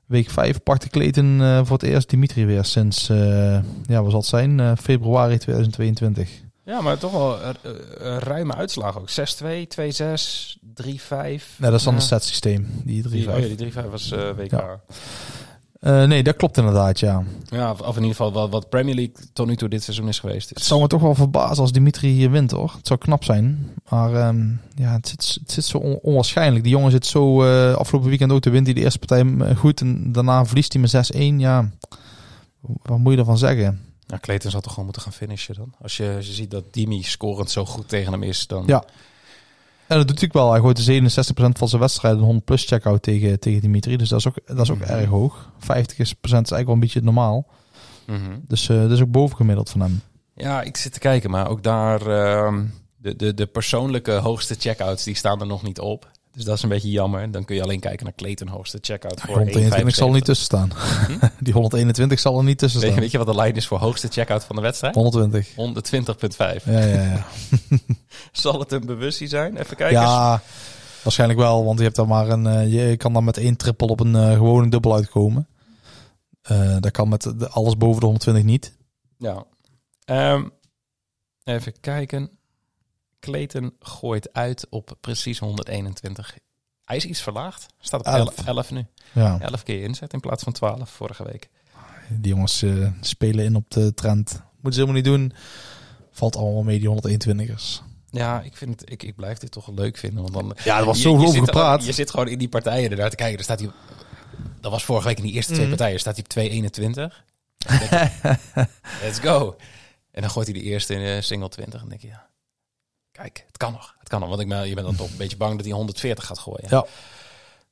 week 5 pakte Clayton eh, voor het eerst Dimitri weer sinds, eh, ja, wat zal het zijn, Eh, februari 2022. Ja, maar toch wel ruime uitslag ook. 6-2, 2-6, 3-5. Nee, dat is dan het setsysteem, die 3-5. Die, oh ja, die 3-5 was WK. Ja. Ja. Eh, nee, dat klopt inderdaad, ja. of, of in ieder geval wat, wat Premier League tot nu toe dit seizoen is geweest. Het zou me toch wel verbazen als Dimitri hier wint, hoor. Het zou knap zijn. Maar ehm, ja, het zit, het zit zo on- onwaarschijnlijk. Die jongen zit zo eh, afgelopen weekend ook te wint hij de eerste partij eh, goed. En daarna verliest hij met 6-1. Ja, wat moet je ervan zeggen? nou, Clayton zal toch gewoon moeten gaan finishen dan. Als je, als je ziet dat Dimi scorend zo goed tegen hem is, dan... Ja. En dat doet hij wel. Hij gooit de 67% van zijn wedstrijden een 100 plus checkout tegen, tegen Dimitri. Dus dat is ook, dat is ook Mhm. erg hoog. 50% is eigenlijk wel een beetje normaal. Mhm. Dus eh dat is ook bovengemiddeld van hem. Ja, ik zit te kijken, maar ook daar... ehm, de, de, de persoonlijke hoogste checkouts, die staan er nog niet op. Dus dat is een beetje jammer. Dan kun je alleen kijken naar Clayton hoogste checkout voor 121 zal er niet 1,75. tussen staan. Die 121 zal er niet tussen staan. weet je wat de lijn is voor hoogste checkout van de wedstrijd? 120. 120,5. Ja, ja, ja. Zal het een bewustzijn zijn? Even kijken. Ja, waarschijnlijk wel, want je hebt dan maar een, eh, je kan dan met één triple op een uh, gewone dubbel uitkomen. Eh dat kan met de, alles boven de 120 niet. Ja. Ehm, even kijken. Clayton gooit uit op precies 121. Hij is iets verlaagd. Staat op 11, Elf. 11 nu. Ja, 11 keer inzet in plaats van 12 vorige week. die jongens eh, spelen in op de trend. Moeten ze helemaal niet doen. Valt allemaal mee, die 121ers. Ja, ik, vind het, ik, ik blijf dit toch leuk vinden. Want dan, Ja, er was je over zit gepraat. al- Je zit gewoon in die partijen ernaar te kijken. Er staat hij, dat was vorige week in die eerste twee Mhm. partijen. Staat hij op 221. Let's go. En dan gooit hij de eerste in eh, single 20. En denk je, ja, kijk, het kan nog. Het kan nog. Want ik ben, je bent dan toch een beetje bang dat hij 140 gaat gooien. Ja.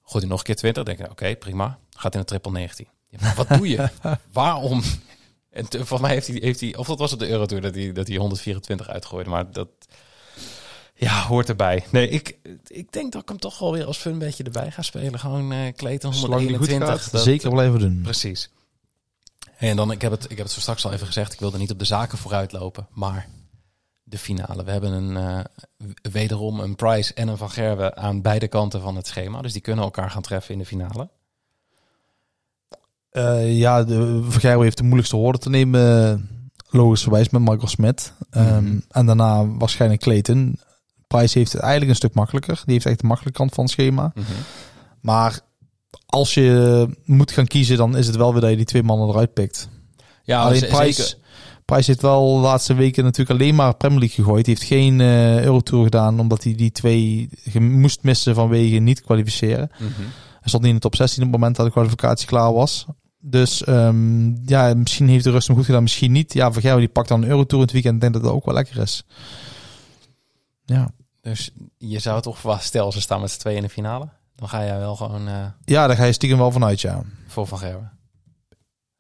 Gooit hij nog een keer 20. Dan denk je, oké, prima. Gaat in een triple 19. Ja, maar wat doe je? Waarom? En te- volgens mij heeft hij, heeft hij, of dat was op de Eurotour, dat hij, dat hij 124 uitgooide. Maar dat, ja, hoort erbij. Nee, ik, ik denk dat ik hem toch wel weer als fun beetje erbij ga spelen. Gewoon die goed 121. gaat, dat- zeker blijven doen. Precies. En dan, ik heb, het, ik heb het zo straks al even gezegd, ik wilde niet op de zaken vooruit lopen, maar de finale. We hebben een, eh, wederom een Price en een Van Gerwen aan beide kanten van het schema. Dus die kunnen elkaar gaan treffen in de finale. Eh, ja, de Van Gerwen heeft de moeilijkste woorden te nemen. eh, Logischerwijs met Michael Smit. Ehm, Mhm. En daarna waarschijnlijk Clayton. Price heeft het eigenlijk een stuk makkelijker. Die heeft echt de makkelijke kant van het schema. Mhm. Maar als je moet gaan kiezen, dan is het wel weer dat je die twee mannen eruit pikt. Ja, Alleen Price, zeker. Price heeft wel de laatste weken natuurlijk alleen maar Premier League gegooid. Hij heeft geen eh Eurotour gedaan, omdat hij die twee moest missen vanwege niet kwalificeren. Mhm. Hij stond niet in de top 16 op het moment dat de kwalificatie klaar was. Dus ehm, ja, misschien heeft de rust hem goed gedaan, misschien niet. Ja, Van Gerwen die pakt dan een Eurotour in het weekend. Ik denk dat dat ook wel lekker is. Ja, Dus je zou toch verwachten, stel ze staan met z'n tweeën in de finale. Dan ga jij wel gewoon eh, ja daar ga je stiekem wel vanuit, ja. voor Van Gerwen.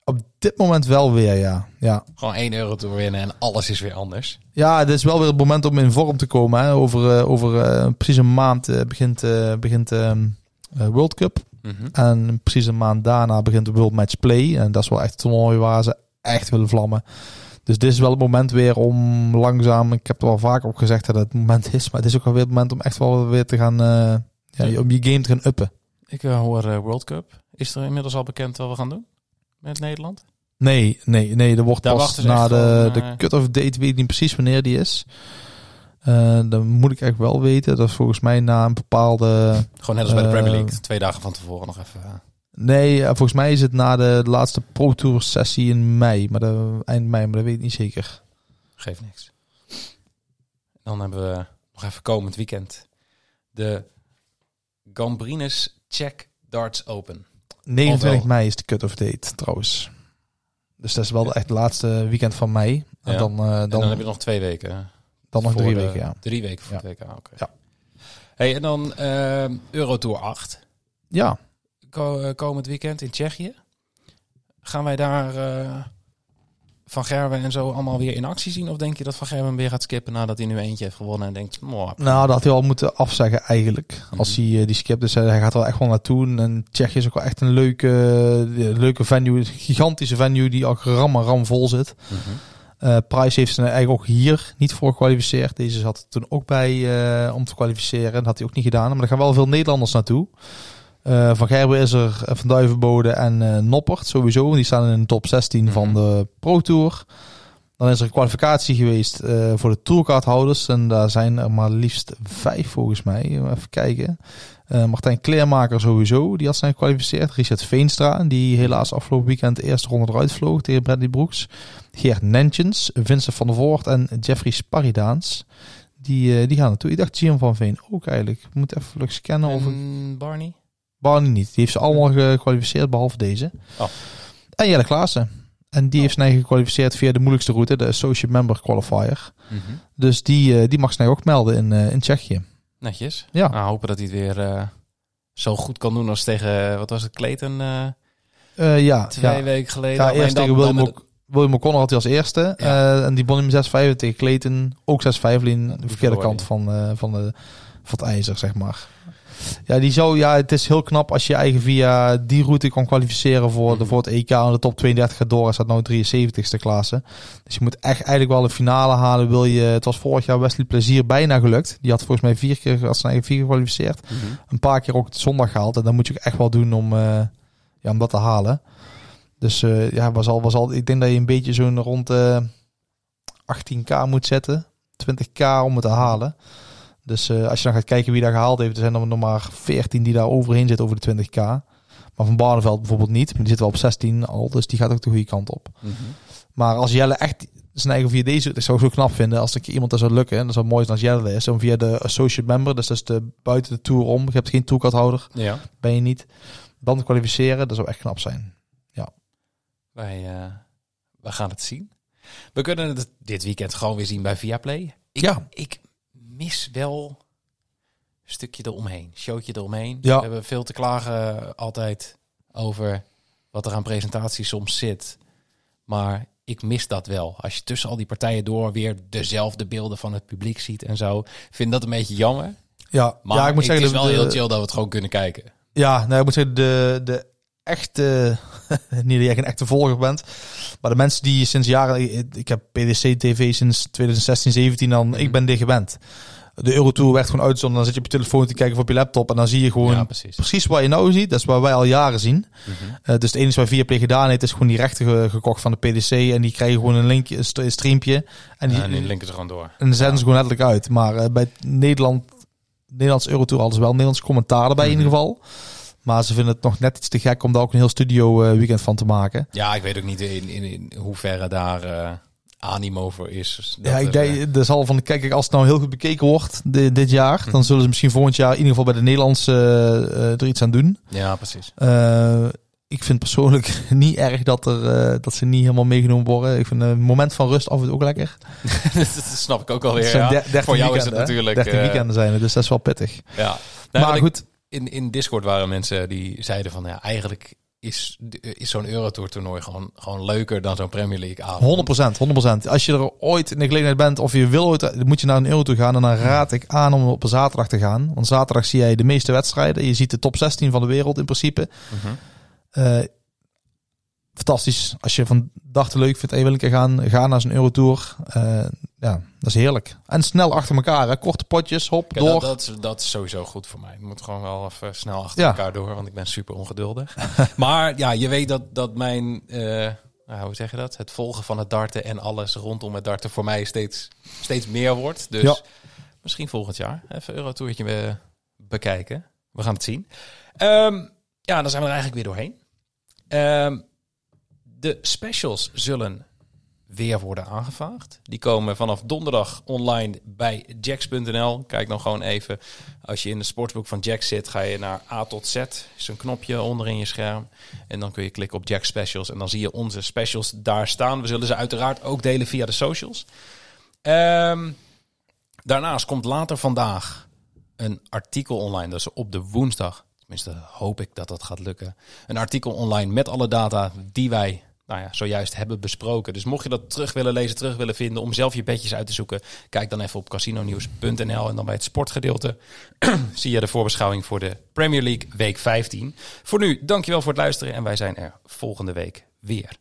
Op dit moment wel weer, ja. Ja, Gewoon 1 euro te winnen en alles is weer anders. ja het is wel weer het moment om in vorm te komen. Hè. Over, eh, over eh, precies een maand eh, begint, eh, begint ehm, eh, World Cup. Mhm. En precies een maand daarna begint de World Match Play. En dat is wel echt een toernooi waar ze echt willen vlammen. Dus dit is wel het moment weer om langzaam... Ik heb er wel vaker op gezegd dat het het moment is. Maar het is ook wel weer het moment om echt wel weer te gaan... eh, ja, om je game te gaan uppen. Ik hoor World Cup. Is er inmiddels al bekend wat we gaan doen met Nederland? Nee, nee, nee. Er wordt Daar pas na de, de eh, cut-off date, weet ik niet precies wanneer die is. Eh dan moet ik echt wel weten. Dat is volgens mij na een bepaalde... Gewoon net als bij de Eh, Premier League. Twee dagen van tevoren nog even. eh, Nee, eh, volgens mij is het na de, de laatste Pro Tour sessie in mei. Maar de, eind mei, maar dat weet ik niet zeker. geeft niks. Dan hebben we nog even komend weekend de Gambrinus Czech Darts Open. 29 Ofwel. mei is de cut-off date trouwens. Dus dat is wel echt het laatste weekend van mei. En Ja. dan, eh, dan, en dan heb je nog twee weken. dan nog drie de- weken, ja. Drie weken voor Ja. het WK, oké. Ja. Hey, en dan eh Eurotour 8. Ja, Ko- eh, komend weekend in Tsjechië. Gaan wij daar Van Gerwen en zo allemaal weer in actie zien? Of denk je dat Van Gerwen weer gaat skippen nadat hij nu eentje heeft gewonnen en denkt, "Mwah, nou dat had hij al moeten afzeggen eigenlijk. Als Mhm. hij eh, die skip, dus hij gaat er wel echt wel naartoe. En Tsjechië is ook wel echt een leuke, eh, leuke venue. Een gigantische venue die al ram en ram vol zit. Mhm. Eh Price heeft zich eigenlijk ook hier niet voor gekwalificeerd. Deze zat er toen ook bij eh, om te kwalificeren. Dat had hij ook niet gedaan. Maar er gaan wel veel Nederlanders naartoe. Eh, van Gerben is er, eh, Van Duivenbode en eh, Noppert sowieso. Die staan in de top 16 van Mhm. de Pro Tour. Dan is er een kwalificatie geweest voor de tourcardhouders. En daar zijn er maar liefst vijf volgens mij. Even kijken. Martijn Kleermaker sowieso, die had zijn gekwalificeerd. Richard Veenstra, die helaas afgelopen weekend de eerste ronde eruit vloog tegen Bradley Brooks. Geert Nentjens, Vincent van der Voort en Jeffrey Sparidaans. Die, die gaan naartoe. Ik dacht Gian van Veen ook eigenlijk. We moeten even vlug scannen. Of En Barney? Barney niet. Die heeft ze allemaal gekwalificeerd, behalve deze. Oh. En Jelle Klaassen. En die heeft snij gekwalificeerd via de moeilijkste route, de Associate Member Qualifier. Mhm. Dus die, eh, die mag snij ook melden in, eh, in Tsjechië. Netjes. Ja. Nou, hopen dat hij het weer eh, zo goed kan doen als tegen, wat was het, Clayton ja, twee ja. weken geleden. ja eerst tegen dan William, met- William O'Connor had hij als eerste. Ja. En die won hem 6-5 tegen Clayton. Ook 6-5, alleen Ja, de verkeerde kant van, van, de, van het ijzer, zeg maar. Ja, die zou, ja, het is heel knap als je eigen via die route kan kwalificeren voor, de, Mhm. voor het EK. En de top 32 gaat door, is dat nou 73ste klasse. Dus je moet echt eigenlijk wel een finale halen. Wil je, het was vorig jaar Wesley Plezier bijna gelukt. Die had volgens mij vier keer als zijn eigen vier gekwalificeerd. Mhm. Een paar keer ook het zondag gehaald. En dan moet je ook echt wel doen om, eh, ja, om dat te halen. Dus eh, ja, was al, was al, ik denk dat je een beetje zo'n rond eh 18k moet zetten. 20k om het te halen. Dus eh, als je dan gaat kijken wie daar gehaald heeft, er zijn er nog maar 14 die daar overheen zitten over de 20k. Maar van Barneveld bijvoorbeeld niet. Maar die zit wel op 16 al, dus die gaat ook de goede kant op. Mhm. Maar als Jelle echt zijn eigen via deze, ik zou het zo knap vinden als ik iemand dat zou lukken. En dat zou mooi zijn als Jelle is. Om via de associate member, dus dat is de buiten de tour om. Je hebt geen tourcardhouder, Ja. ben je niet. Dan te kwalificeren, dat zou echt knap zijn. Wij, eh, wij gaan het zien. We kunnen het dit weekend gewoon weer zien bij Viaplay. Ik, Ja. ik mis wel een stukje eromheen. Showtje eromheen. Ja. We hebben veel te klagen altijd over wat er aan presentaties soms zit. Maar ik mis dat wel. Als je tussen al die partijen door weer dezelfde beelden van het publiek ziet en zo. Vind dat een beetje jammer. Ja, Maar ja ik moet het zeggen, is wel de- heel chill dat we het gewoon kunnen kijken. Ja, nou, ik moet zeggen, de, de echte, niet dat jij een echte volger bent, maar de mensen die sinds jaren, ik- heb PDC TV sinds 2016, 17 dan, ik ben dit gewend. De Eurotour werd gewoon uitgezonden. Dan zit je op je telefoon te kijken of op je laptop. En dan zie je gewoon Ja, precies. precies wat je nou ziet. Dat is wat wij al jaren zien. Mhm. Eh, dus het enige wat Viaplay gedaan heeft, is gewoon die rechten ge- gekocht van de PDC. En die krijgen gewoon een linkje, een st- een streampje. En die, En nu linken ze gewoon door. en dan zetten ze gewoon letterlijk uit. Maar eh, bij Nederland, Nederlands Eurotour hadden ze wel Nederlands commentaar erbij in Mhm. ieder geval. Maar ze vinden het nog net iets te gek om daar ook een heel studio eh, weekend van te maken. Ja, ik weet ook niet in, in, in hoeverre daar eh, animo voor is. Dus ja, ik denk, er zal van, kijk, als het nou heel goed bekeken wordt di- dit jaar, Mhm. dan zullen ze misschien volgend jaar in ieder geval bij de Nederlandse eh, eh, er iets aan doen. eh, ja, precies. Eh, ik vind persoonlijk niet erg dat, er, eh, dat ze niet helemaal meegenomen worden. Ik vind een moment van rust af en toe ook lekker. dat snap ik ook Het alweer. Ja. der- 13 Voor jou is het natuurlijk... 13 eh, weekenden zijn er, dus dat is wel pittig. Ja. Nou, maar ik- goed, in, in Discord waren mensen die zeiden van... Ja, eigenlijk is, is zo'n Eurotour toernooi gewoon, gewoon leuker dan zo'n Premier League avond. 100%, 100%. Als je er ooit in de gelegenheid bent of je wil ooit, moet je naar een Eurotour gaan. En dan raad ik aan om op een zaterdag te gaan. Want zaterdag zie jij de meeste wedstrijden. Je ziet de top 16 van de wereld in principe. Mhm. Eh, fantastisch. Als je van dag te leuk vindt en je wil een keer gaan, ga naar zo'n Eurotour. Eh ja, dat is heerlijk. En snel achter elkaar. Hè. Korte potjes, hop, door. dat, dat, is, dat is sowieso goed voor mij. Ik moet gewoon wel even snel achter Ja. elkaar door, want ik ben super ongeduldig. maar ja, je weet dat, dat mijn, eh, nou, hoe zeg je dat? Het volgen van het darten en alles rondom het darten voor mij steeds, steeds meer wordt. Dus Ja. misschien volgend jaar even een Eurotourtje be- bekijken. We gaan het zien. Ehm, ja, dan zijn we er eigenlijk weer doorheen. Ehm, de specials zullen weer worden aangevraagd. Die komen vanaf donderdag online bij jacks.nl. Kijk dan gewoon even. Als je in de sportsboek van Jack zit, ga je naar A tot Z. Is een knopje onder in je scherm. En dan kun je klikken op Jack Specials. En dan zie je onze specials daar staan. We zullen ze uiteraard ook delen via de socials. Ehm, daarnaast komt later vandaag een artikel online. Dat is op de woensdag. Tenminste, hoop ik dat dat gaat lukken. Een artikel online met alle data die wij nou ja, zojuist hebben besproken. Dus mocht je dat terug willen lezen, terug willen vinden, om zelf je bedjes uit te zoeken, kijk dan even op casinonews.nl en dan bij het sportgedeelte zie je de voorbeschouwing voor de Premier League week 15. Voor nu, dankjewel voor het luisteren en wij zijn er volgende week weer.